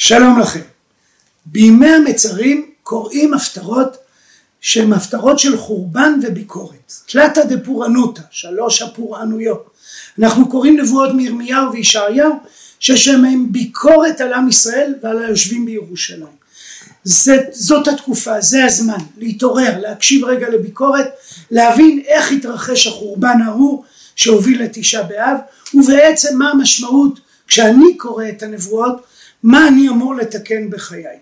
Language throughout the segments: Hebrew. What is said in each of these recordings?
שלום לכם. בימי המצרים קוראים הפטרות שהן הפטרות של חורבן וביקורת. תלתא דפורענותא, שלוש הפורענויות. אנחנו קוראים נבואות מירמיהו וישעיהו שיש להם ביקורת על עם ישראל ועל היושבים בירושלים. זה, זאת התקופה, זה הזמן להתעורר, להקשיב רגע לביקורת, להבין איך התרחש החורבן ההוא שהוביל לתשעה באב ובעצם מה המשמעות כשאני קורא את הנבואות מה אני אמור לתקן בחיי.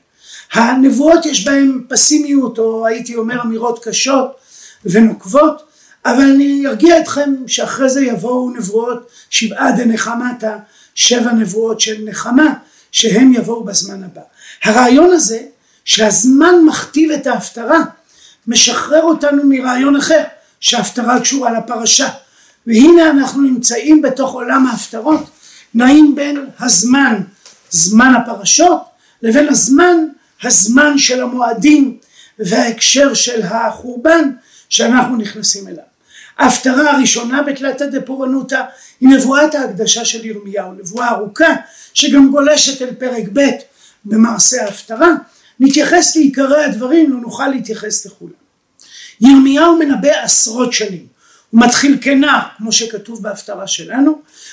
הנבואות יש בהן פסימיות או הייתי אומר אמירות קשות ונוקבות אבל אני ארגיע אתכם שאחרי זה יבואו נבואות שבעה דנחמתה שבע נבואות של נחמה שהם יבואו בזמן הבא. הרעיון הזה שהזמן מכתיב את ההפטרה משחרר אותנו מרעיון אחר שההפטרה קשורה לפרשה והנה אנחנו נמצאים בתוך עולם ההפטרות נעים בין הזמן זמן הפרשות לבין הזמן הזמן של המועדים וההקשר של החורבן שאנחנו נכנסים אליו. ההפטרה הראשונה בתלתא דפורענותא היא נבואת ההקדשה של ירמיהו, נבואה ארוכה שגם גולשת אל פרק ב' במעשה ההפטרה, נתייחס לעיקרי הדברים, לא נוכל להתייחס לכולם. ירמיהו מנבא עשרות שנים, הוא מתחיל כנער כמו שכתוב בהפטרה שלנו,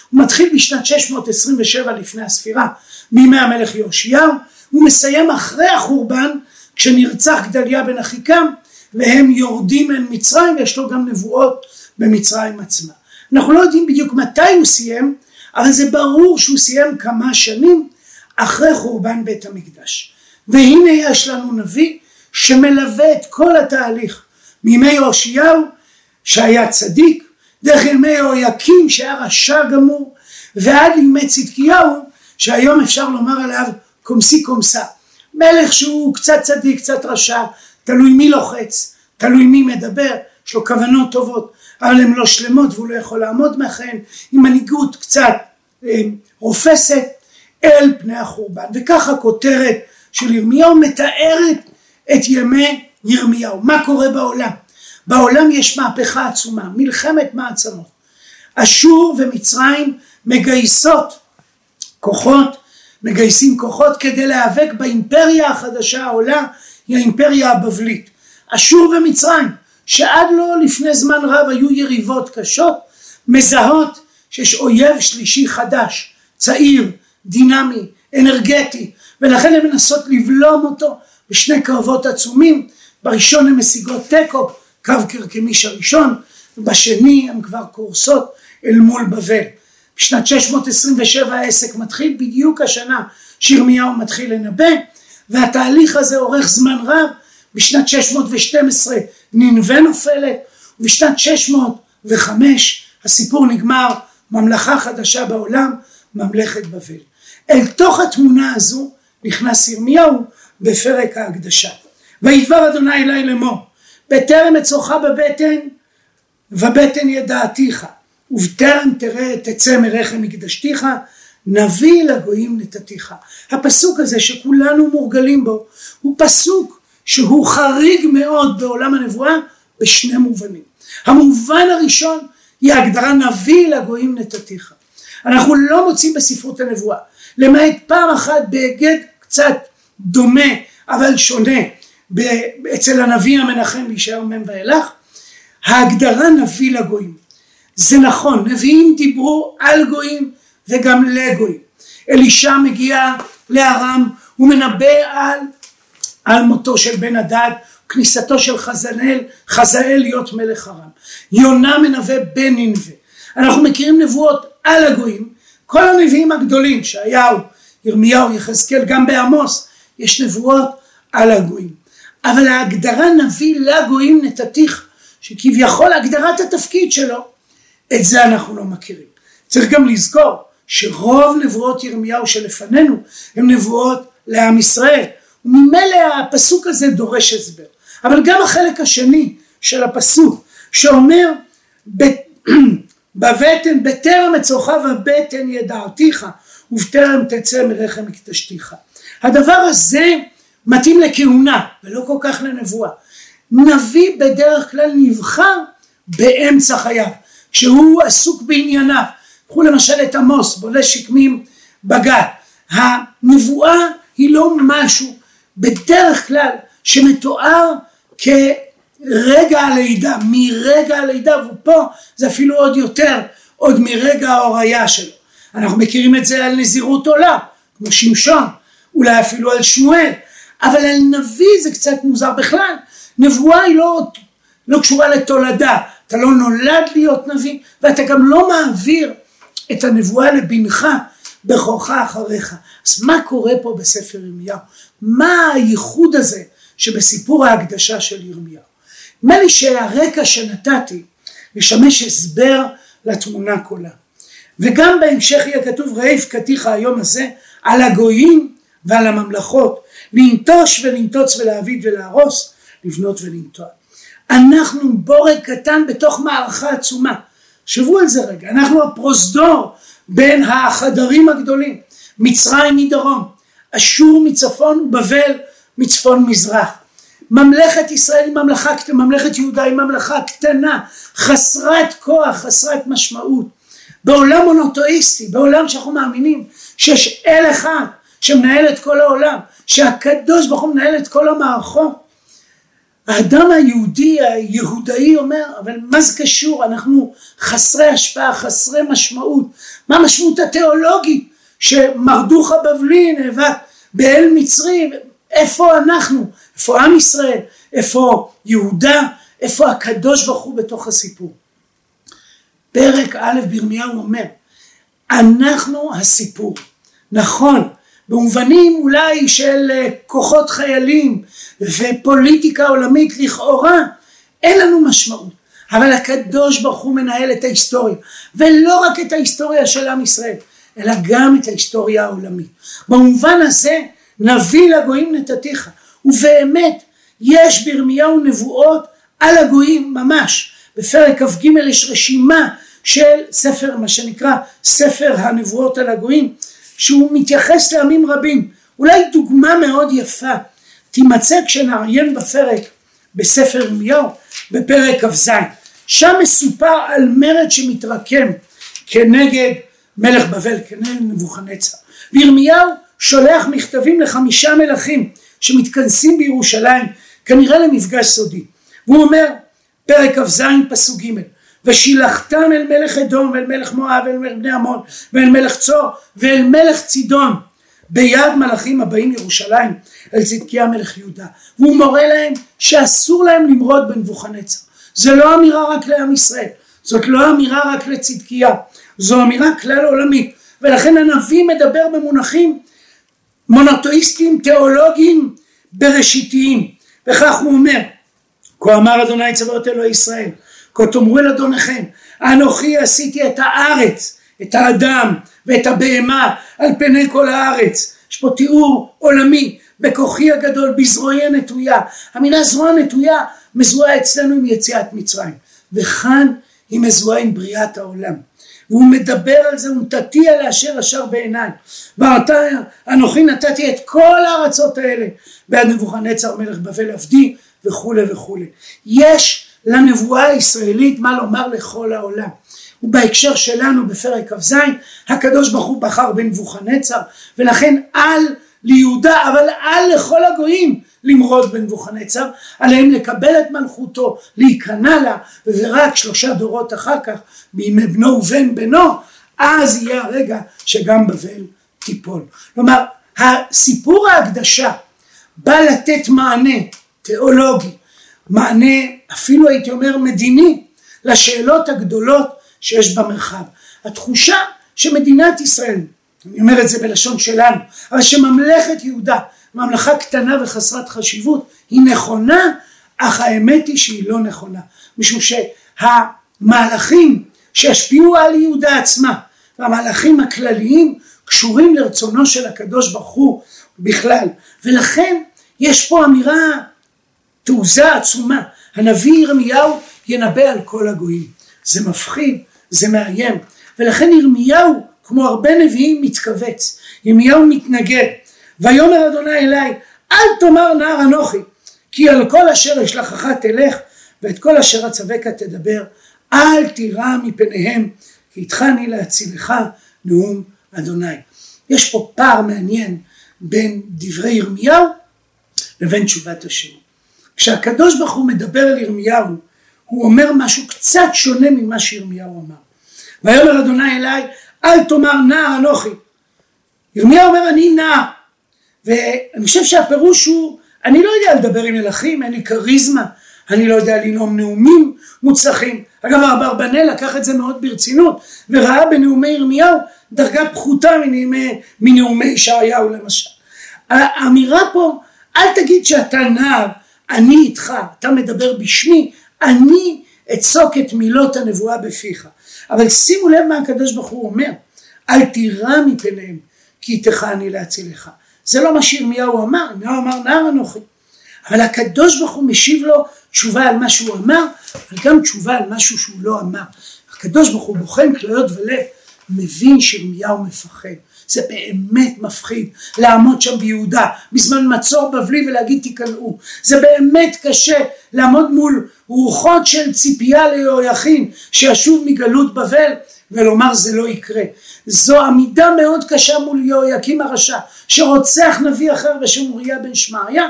הוא מתחיל בשנת 627 לפני הספירה מימי המלך יאשיהו, הוא מסיים אחרי החורבן כשנרצח גדליה בן אחיקם והם יורדים אל מצרים ויש לו גם נבואות במצרים עצמה. אנחנו לא יודעים בדיוק מתי הוא סיים אבל זה ברור שהוא סיים כמה שנים אחרי חורבן בית המקדש. והנה יש לנו נביא שמלווה את כל התהליך מימי יאשיהו שהיה צדיק, דרך ימי יהויקים שהיה רשע גמור, ועד לימי צדקיהו שהיום אפשר לומר עליו קומסי קומסה. מלך שהוא קצת צדיק, קצת רשע, תלוי מי לוחץ, תלוי מי מדבר, יש לו כוונות טובות, אבל הן לא שלמות והוא לא יכול לעמוד מאחוריהן, עם מנהיגות קצת אה, רופסת אל פני החורבן. וככה הכותרת של ירמיהו מתארת את ימי ירמיהו, מה קורה בעולם. בעולם יש מהפכה עצומה, מלחמת מעצמות. אשור ומצרים מגייסות כוחות, מגייסים כוחות כדי להיאבק באימפריה החדשה העולה, היא האימפריה הבבלית. אשור ומצרים, שעד לא לפני זמן רב היו יריבות קשות, מזהות שיש אויב שלישי חדש, צעיר, דינמי, אנרגטי, ולכן הן מנסות לבלום אותו בשני קרבות עצומים, בראשון הן משיגות תיקו, קו קרקמיש הראשון, ובשני הן כבר קורסות אל מול בבל. בשנת 627 העסק מתחיל בדיוק השנה שירמיהו מתחיל לנבא והתהליך הזה אורך זמן רב בשנת 612 ננבה נופלת ובשנת 605 הסיפור נגמר ממלכה חדשה בעולם ממלכת בבל. אל תוך התמונה הזו נכנס ירמיהו בפרק ההקדשה. וידבר אדוני אלי לאמור בטרם אצורך בבטן ובטן ידעתיך ובטרם תראה תצא מרחם מקדשתיך נביא לגויים נתתיך. הפסוק הזה שכולנו מורגלים בו הוא פסוק שהוא חריג מאוד בעולם הנבואה בשני מובנים. המובן הראשון היא ההגדרה נביא לגויים נתתיך. אנחנו לא מוצאים בספרות הנבואה למעט פעם אחת בהיגד קצת דומה אבל שונה אצל הנביא המנחם בישעיהו מ' ואילך ההגדרה נביא לגויים זה נכון נביאים דיברו על גויים וגם לגויים. אלישע מגיע לארם הוא מנבא על, על מותו של בן הדד כניסתו של חזנאל חזאל להיות מלך ארם יונה מנבא ננבה אנחנו מכירים נבואות על הגויים. כל הנביאים הגדולים שהיהו ירמיהו יחזקאל גם בעמוס יש נבואות על הגויים. אבל ההגדרה נביא לגויים נתתיך שכביכול הגדרת התפקיד שלו את זה אנחנו לא מכירים. צריך גם לזכור שרוב נבואות ירמיהו שלפנינו הן נבואות לעם ישראל וממילא הפסוק הזה דורש הסבר אבל גם החלק השני של הפסוק שאומר בבטן בטרם אצורך בבטן ידעתיך ובטרם תצא מרחם מקדשתיך הדבר הזה מתאים לכהונה ולא כל כך לנבואה. נביא בדרך כלל נבחר באמצע חייו, כשהוא עסוק בענייניו. קחו למשל את עמוס, בולה שקמים בגת. הנבואה היא לא משהו בדרך כלל שמתואר כרגע הלידה, מרגע הלידה, ופה זה אפילו עוד יותר, עוד מרגע ההוריה שלו. אנחנו מכירים את זה על נזירות עולם, כמו שמשון, אולי אפילו על שמואל, אבל על נביא זה קצת מוזר בכלל, נבואה היא לא, לא קשורה לתולדה, אתה לא נולד להיות נביא ואתה גם לא מעביר את הנבואה לבנך בכורך אחריך. אז מה קורה פה בספר ירמיהו? מה הייחוד הזה שבסיפור ההקדשה של ירמיהו? נדמה לי שהרקע שנתתי משמש הסבר לתמונה כולה. וגם בהמשך יהיה כתוב ראה יפקתיך היום הזה על הגויים ועל הממלכות לנטוש ולנטוץ ולהביד ולהרוס לבנות ולנטוע. אנחנו בורג קטן בתוך מערכה עצומה. שבו על זה רגע, אנחנו הפרוזדור בין החדרים הגדולים, מצרים מדרום, אשור מצפון ובבל מצפון מזרח. ממלכת ישראל היא ממלכה, ממלכת יהודה היא ממלכה קטנה, חסרת כוח, חסרת משמעות. בעולם מונותואיסטי, בעולם שאנחנו מאמינים שיש אל אחד שמנהל את כל העולם, שהקדוש ברוך הוא מנהל את כל המערכות. האדם היהודי היהודאי אומר אבל מה זה קשור? אנחנו חסרי השפעה חסרי משמעות. מה המשמעות התיאולוגית שמרדוך הבבלי נאבק באל מצרי? איפה אנחנו? איפה עם ישראל? איפה יהודה? איפה הקדוש ברוך הוא בתוך הסיפור? פרק א' בירמיהו אומר אנחנו הסיפור. נכון במובנים אולי של אה, כוחות חיילים ופוליטיקה עולמית לכאורה אין לנו משמעות. אבל הקדוש ברוך הוא מנהל את ההיסטוריה. ולא רק את ההיסטוריה של עם ישראל אלא גם את ההיסטוריה העולמית. במובן הזה נביא לגויים נתתיך. ובאמת יש בירמיהו נבואות על הגויים ממש. בפרק כ"ג יש רשימה של ספר מה שנקרא ספר הנבואות על הגויים שהוא מתייחס לעמים רבים. אולי דוגמה מאוד יפה תימצא כשנעיין בפרק בספר ירמיהו בפרק כ"ז. שם מסופר על מרד שמתרקם כנגד מלך בבל כנגד נבוכנצר וירמיהו שולח מכתבים לחמישה מלכים שמתכנסים בירושלים כנראה למפגש סודי. והוא אומר פרק כ"ז פסוק ג' ושילחתם אל מלך אדום ואל מלך מואב ואל מלך בני עמון ואל מלך צור ואל מלך צידון. ביד מלאכים הבאים ירושלים אל צדקיה מלך יהודה. והוא מורה להם שאסור להם למרוד בנבוכנצר. זה לא אמירה רק לעם ישראל זאת לא אמירה רק לצדקיה זו אמירה כלל עולמית ולכן הנביא מדבר במונחים מונותואיסטיים תיאולוגיים בראשיתיים. וכך הוא אומר כה אמר אדוני צבאות אלוהי ישראל כה תאמרו אל אדוניכם אנוכי עשיתי את הארץ את האדם ואת הבהמה על פני כל הארץ. יש פה תיאור עולמי בכוחי הגדול בזרועי הנטויה. המילה זרוע נטויה מזוהה אצלנו עם יציאת מצרים וכאן היא מזוהה עם בריאת העולם. והוא מדבר על זה ונתתי על אשר אשר בעיניי. ואתה אנוכי נתתי את כל הארצות האלה. בעד נבוכנצר מלך בבל עבדי וכולי וכולי יש לנבואה הישראלית מה לומר לכל העולם. ובהקשר שלנו בפרק כ"ז הקדוש ברוך הוא בחר בנבוכנצר ולכן על ליהודה אבל על לכל הגויים למרוד בנבוכנצר עליהם לקבל את מלכותו להיכנע לה ורק שלושה דורות אחר כך בימי בנו ובן בנו אז יהיה הרגע שגם בבל תיפול. כלומר הסיפור ההקדשה בא לתת מענה תיאולוגי מענה אפילו הייתי אומר מדיני לשאלות הגדולות שיש במרחב. התחושה שמדינת ישראל, אני אומר את זה בלשון שלנו, אבל שממלכת יהודה, ממלכה קטנה וחסרת חשיבות, היא נכונה, אך האמת היא שהיא לא נכונה. משום שהמהלכים שישפיעו על יהודה עצמה, והמהלכים הכלליים קשורים לרצונו של הקדוש ברוך הוא בכלל. ולכן יש פה אמירה תעוזה עצומה. הנביא ירמיהו ינבא על כל הגויים. זה מפחיד, זה מאיים. ולכן ירמיהו, כמו הרבה נביאים, מתכווץ. ירמיהו מתנגד. ויאמר אדוני אליי, אל תאמר נער אנוכי, כי על כל אשר אשלחך תלך, ואת כל אשר אצווקה תדבר, אל תירא מפניהם, כי איתך אני להצילך נאום אדוני. יש פה פער מעניין בין דברי ירמיהו לבין תשובת השם. כשהקדוש ברוך הוא מדבר על ירמיהו הוא אומר משהו קצת שונה ממה שירמיהו אמר. ויאמר אדוני אליי אל תאמר נער אנוכי. ירמיהו אומר אני נער ואני חושב שהפירוש הוא אני לא יודע לדבר עם מלכים אין לי כריזמה אני לא יודע לנאום נאומים מוצלחים אגב אברבנאל לקח את זה מאוד ברצינות וראה בנאומי ירמיהו דרגה פחותה מנאומי, מנאומי ישעיהו למשל. האמירה פה אל תגיד שאתה נער אני איתך אתה מדבר בשמי אני אצוק את מילות הנבואה בפיך. אבל שימו לב מה הקדוש ברוך הוא אומר אל תירא מפניהם כי איתך אני להצילך. זה לא מה שירמיהו אמר ירמיהו אמר נער אנוכי. אבל הקדוש ברוך הוא משיב לו תשובה על מה שהוא אמר אבל גם תשובה על משהו שהוא לא אמר. הקדוש ברוך הוא בוחן כליות ולב מבין שירמיהו מפחד זה באמת מפחיד לעמוד שם ביהודה בזמן מצור בבלי ולהגיד תיכנעו. זה באמת קשה לעמוד מול רוחות של ציפייה ליהויכין שישוב מגלות בבל ולומר זה לא יקרה. זו עמידה מאוד קשה מול יהויקים הרשע שרוצח נביא אחר בשם אוריה בן שמעיה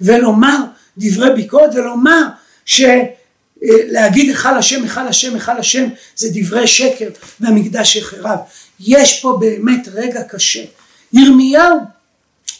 ולומר דברי ביקורת ולומר שלהגיד היכל השם היכל השם היכל השם זה דברי שקר והמקדש יחרב יש פה באמת רגע קשה. ירמיהו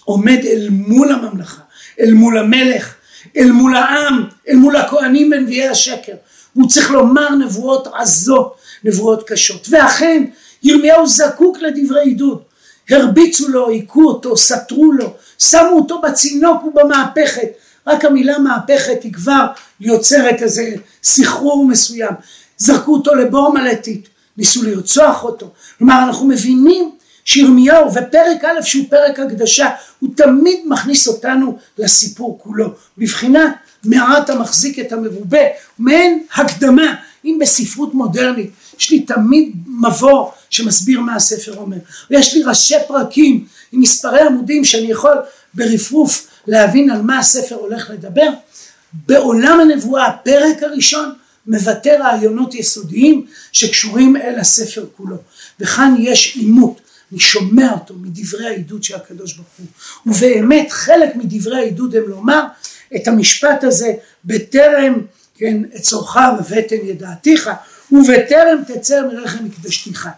עומד אל מול הממלכה אל מול המלך אל מול העם אל מול הכהנים ונביאי השקר. הוא צריך לומר נבואות עזות נבואות קשות. ואכן ירמיהו זקוק לדברי עידוד. הרביצו לו, היכו אותו, סתרו לו, שמו אותו בצינוק ובמהפכת. רק המילה מהפכת היא כבר יוצרת איזה סחרור מסוים. זרקו אותו לבור מלטית, ניסו לרצוח אותו. כלומר אנחנו מבינים שירמיהו ופרק א' שהוא פרק הקדשה הוא תמיד מכניס אותנו לסיפור כולו. בבחינת מעט המחזיק את המרובה, מעין הקדמה, אם בספרות מודרנית יש לי תמיד מבוא שמסביר מה הספר אומר, ויש לי ראשי פרקים עם מספרי עמודים שאני יכול ברפרוף להבין על מה הספר הולך לדבר, בעולם הנבואה הפרק הראשון מבטא רעיונות יסודיים שקשורים אל הספר כולו, וכאן יש עימות. אני שומע אותו מדברי העידוד של הקדוש ברוך הוא. ובאמת חלק מדברי העידוד הם לומר את המשפט הזה בטרם כן את צורך ובטן ידעתיך ובטרם תצא מרחם מקדשתיך.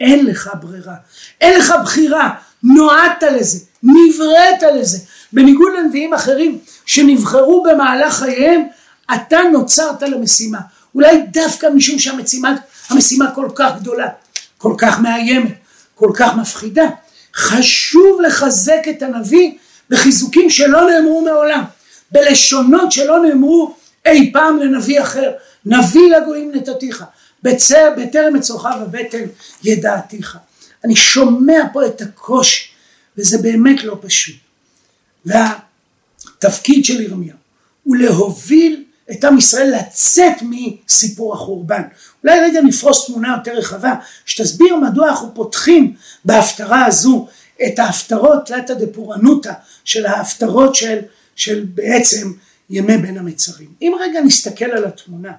אין לך ברירה. אין לך בחירה. נועדת לזה. נבראת לזה. בניגוד לנביאים אחרים שנבחרו במהלך חייהם אתה נוצרת למשימה אולי דווקא משום שהמשימה המשימה כל כך גדולה כל כך מאיימת כל כך מפחידה חשוב לחזק את הנביא בחיזוקים שלא נאמרו מעולם בלשונות שלא נאמרו אי פעם לנביא אחר. נביא לגויים נתתיך בצר, בטרם אצורך ובטן ידעתיך. אני שומע פה את הקושי וזה באמת לא פשוט. והתפקיד של ירמיהו הוא להוביל את עם ישראל לצאת מסיפור החורבן. אולי רגע נפרוס תמונה יותר רחבה שתסביר מדוע אנחנו פותחים בהפטרה הזו את ההפטרות תלתא דפורענותא של ההפטרות של, של בעצם ימי בין המצרים. אם רגע נסתכל על התמונה,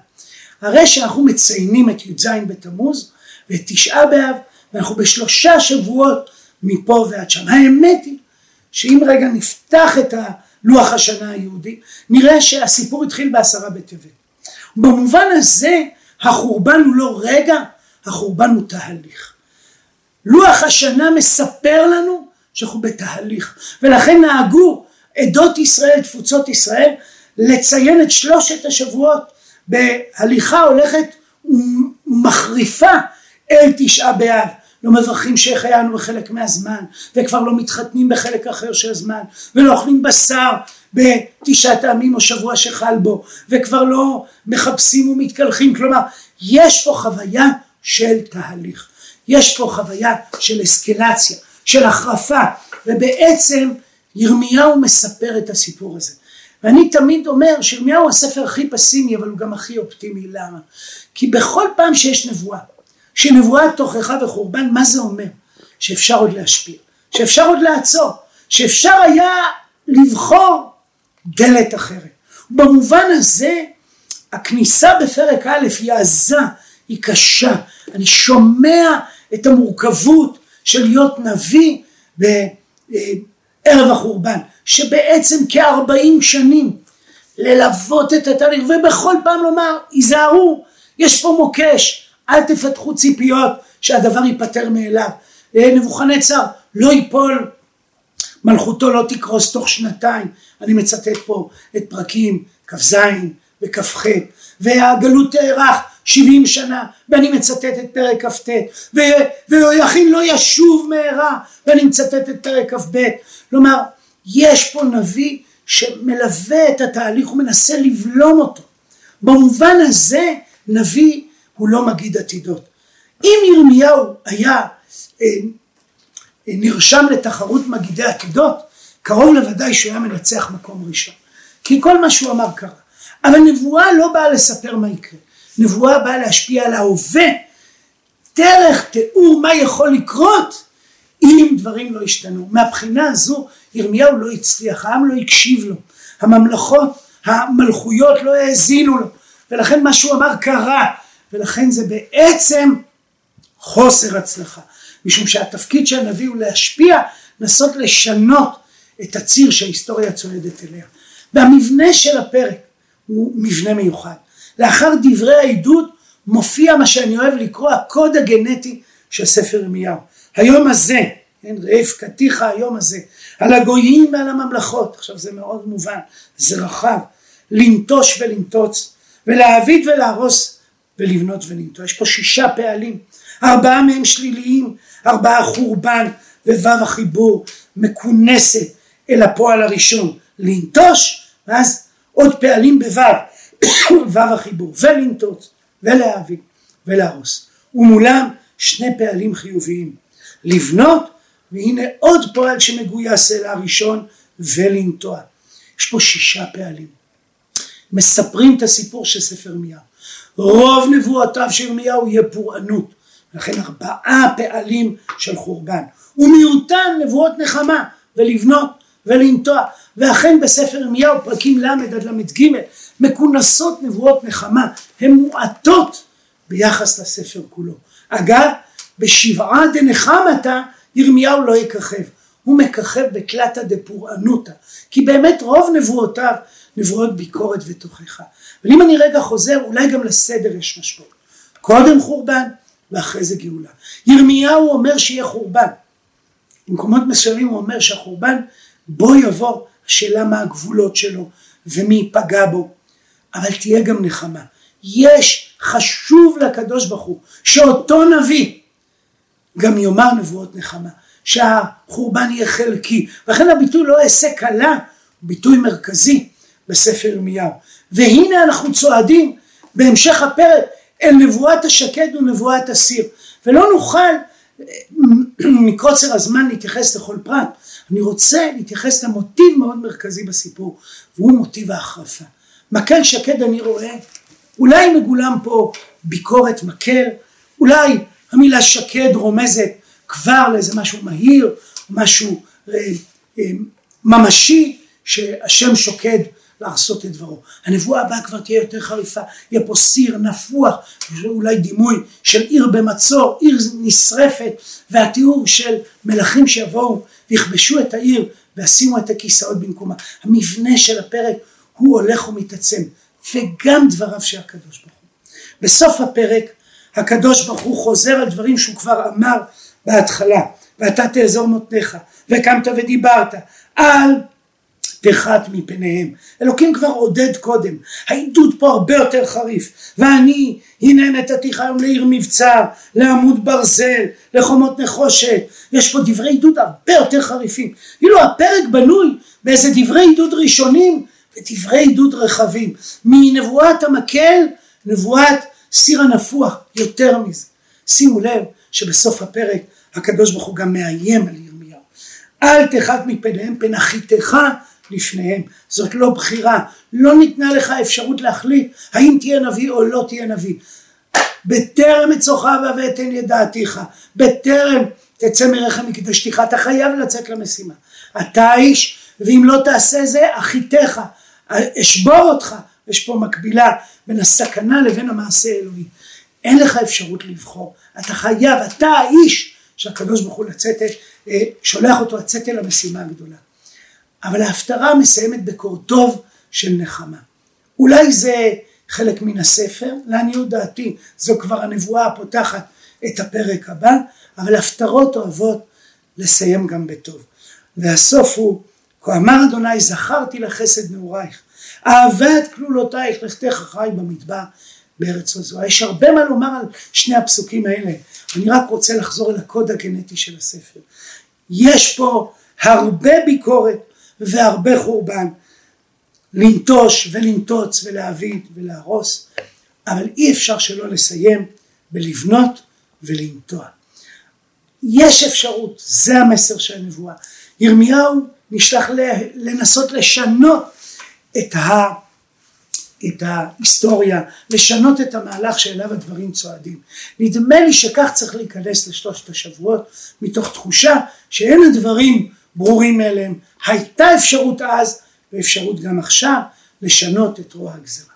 הרי שאנחנו מציינים את י"ז בתמוז ואת תשעה באב ואנחנו בשלושה שבועות מפה ועד שם. האמת היא שאם רגע נפתח את לוח השנה היהודי נראה שהסיפור התחיל בעשרה בטבת. במובן הזה החורבן הוא לא רגע, החורבן הוא תהליך. לוח השנה מספר לנו שאנחנו בתהליך ולכן נהגו עדות ישראל, תפוצות ישראל, לציין את שלושת השבועות בהליכה הולכת ומחריפה אל תשעה באב. לא מברכים שהחיינו בחלק מהזמן וכבר לא מתחתנים בחלק אחר של הזמן ולא אוכלים בשר בתשעת העמים או שבוע שחל בו וכבר לא מחפשים ומתקלחים. כלומר יש פה חוויה של תהליך. יש פה חוויה של אסקלציה של החרפה ובעצם ירמיהו מספר את הסיפור הזה. ואני תמיד אומר שירמיהו הספר הכי פסימי אבל הוא גם הכי אופטימי. למה? כי בכל פעם שיש נבואה שנבואת תוכחה וחורבן מה זה אומר? שאפשר עוד להשפיע, שאפשר עוד לעצור, שאפשר היה לבחור דלת אחרת. במובן הזה הכניסה בפרק א' היא עזה, היא קשה, אני שומע את המורכבות של להיות נביא ערב החורבן, שבעצם כארבעים שנים ללוות את התהליך ובכל פעם לומר היזהרו יש פה מוקש אל תפתחו ציפיות שהדבר ייפתר מאליו. נבוכנצר לא ייפול. מלכותו לא תקרוס תוך שנתיים. אני מצטט פה את פרקים כ"ז וכ"ח. והגלות תארך שבעים שנה ואני מצטט את פרק כ"ט. ויהויכין לא ישוב מהרה ואני מצטט את פרק כ"ב. כלומר יש פה נביא שמלווה את התהליך ומנסה לבלום אותו. במובן הזה נביא הוא לא מגיד עתידות. אם ירמיהו היה אה, אה, נרשם לתחרות מגידי עתידות קרוב לוודאי שהוא היה מנצח מקום ראשון. כי כל מה שהוא אמר קרה. אבל נבואה לא באה לספר מה יקרה. נבואה באה להשפיע על ההווה. דרך תיאור מה יכול לקרות אם דברים לא השתנו מהבחינה הזו ירמיהו לא הצליח העם לא הקשיב לו. הממלכות המלכויות לא האזינו לו. ולכן מה שהוא אמר קרה ולכן זה בעצם חוסר הצלחה משום שהתפקיד של הנביא הוא להשפיע לנסות לשנות את הציר שההיסטוריה צועדת אליה. והמבנה של הפרק הוא מבנה מיוחד. לאחר דברי העידוד מופיע מה שאני אוהב לקרוא הקוד הגנטי של ספר ירמיהו. היום הזה כן, ראה פקתיך היום הזה. על הגויים ועל הממלכות. עכשיו זה מאוד מובן זה רחב. לנטוש ולנטוץ ולהעביד ולהרוס ולבנות ולנטוש יש פה שישה פעלים. ארבעה מהם שליליים ארבעה חורבן ווו החיבור מכונסת אל הפועל הראשון. לנטוש ואז עוד פעלים בוו. וו החיבור ולנטוץ ולהעביד ולהרוס. ומולם שני פעלים חיוביים. לבנות והנה עוד פועל שמגויס אל הראשון ולנטוע. יש פה שישה פעלים. מספרים את הסיפור של ספר ירמיהו רוב נבואותיו של ירמיהו יהיה פורענות. לכן ארבעה פעלים של חורבן. ומיעוטן נבואות נחמה ולבנות ולנטוע. ואכן בספר ירמיהו פרקים ל' עד ל"ג מכונסות נבואות נחמה. הן מועטות ביחס לספר כולו. אגב בשבעה דנחמתה ירמיהו לא יככב. הוא מככב בתלתא דפורענותא כי באמת רוב נבואותיו נבואות ביקורת ותוכחה אבל אם אני רגע חוזר אולי גם לסדר יש משמעות. קודם חורבן ואחרי זה גאולה. ירמיהו אומר שיהיה חורבן. במקומות מסוימים הוא אומר שהחורבן בו יבוא השאלה מה הגבולות שלו ומי ייפגע בו. אבל תהיה גם נחמה. יש חשוב לקדוש ברוך הוא שאותו נביא גם יאמר נבואות נחמה שהחורבן יהיה חלקי. ולכן הביטוי לא אעשה קלה ביטוי מרכזי בספר ירמיהו והנה אנחנו צועדים בהמשך הפרק אל נבואת השקד ונבואת הסיר. ולא נוכל מקוצר הזמן להתייחס לכל פרט. אני רוצה להתייחס למוטיב מאוד מרכזי בסיפור והוא מוטיב ההחרפה. מקל שקד אני רואה אולי מגולם פה ביקורת מקל אולי המילה שקד רומזת כבר לאיזה משהו מהיר משהו אה, אה, ממשי שהשם שוקד לעשות את דברו. הנבואה הבאה כבר תהיה יותר חריפה, יהיה פה סיר נפוח, אולי דימוי של עיר במצור, עיר נשרפת, והתיאור של מלכים שיבואו ויכבשו את העיר וישימו את הכיסאות במקומה. המבנה של הפרק הוא הולך ומתעצם, וגם דבריו של הקדוש ברוך הוא. בסוף הפרק הקדוש ברוך הוא חוזר על דברים שהוא כבר אמר בהתחלה, ואתה תאזור מותניך, וקמת ודיברת, על תחת מפניהם. אלוקים כבר עודד קודם, העידוד פה הרבה יותר חריף. ואני הנה נתתיך היום לעיר מבצר, לעמוד ברזל, לחומות נחושת. יש פה דברי עידוד הרבה יותר חריפים. כאילו הפרק בנוי באיזה דברי עידוד ראשונים ודברי עידוד רחבים. מנבואת המקל, נבואת סיר הנפוח, יותר מזה. שימו לב שבסוף הפרק הקדוש ברוך הוא גם מאיים על ירמיהו. אל תחת מפניהם פן אחיתך לפניהם. זאת לא בחירה. לא ניתנה לך אפשרות להחליט האם תהיה נביא או לא תהיה נביא. בטרם אצורך ואתן ידעתיך. בטרם תצא מרחם מקדשתיך. אתה חייב לצאת למשימה. אתה האיש, ואם לא תעשה זה, אחיתך. אשבור אותך. יש פה מקבילה בין הסכנה לבין המעשה האלוהי. אין לך אפשרות לבחור. אתה חייב, אתה האיש שהקדוש ברוך הוא לצאת, אה, שולח אותו לצאת אל המשימה הגדולה. אבל ההפטרה מסיימת בקור טוב של נחמה. אולי זה חלק מן הספר, לעניות דעתי זו כבר הנבואה הפותחת את הפרק הבא, אבל הפטרות אוהבות לסיים גם בטוב. והסוף הוא, כה אמר אדוני זכרתי לחסד נעורייך, אהבה את כלולותייך לכתך חי במדבר בארץ הזו. יש הרבה מה לומר על שני הפסוקים האלה, אני רק רוצה לחזור אל הקוד הגנטי של הספר. יש פה הרבה ביקורת והרבה חורבן, לנטוש ולנטוץ ולהביא ולהרוס, אבל אי אפשר שלא לסיים בלבנות ולנטוע. יש אפשרות, זה המסר של הנבואה. ירמיהו נשלח לנסות לשנות את, ה, את ההיסטוריה, לשנות את המהלך שאליו הדברים צועדים. נדמה לי שכך צריך להיכנס לשלושת השבועות, מתוך תחושה שאין הדברים ברורים מאליהם. הייתה אפשרות אז, ואפשרות גם עכשיו, לשנות את רוע הגזרה.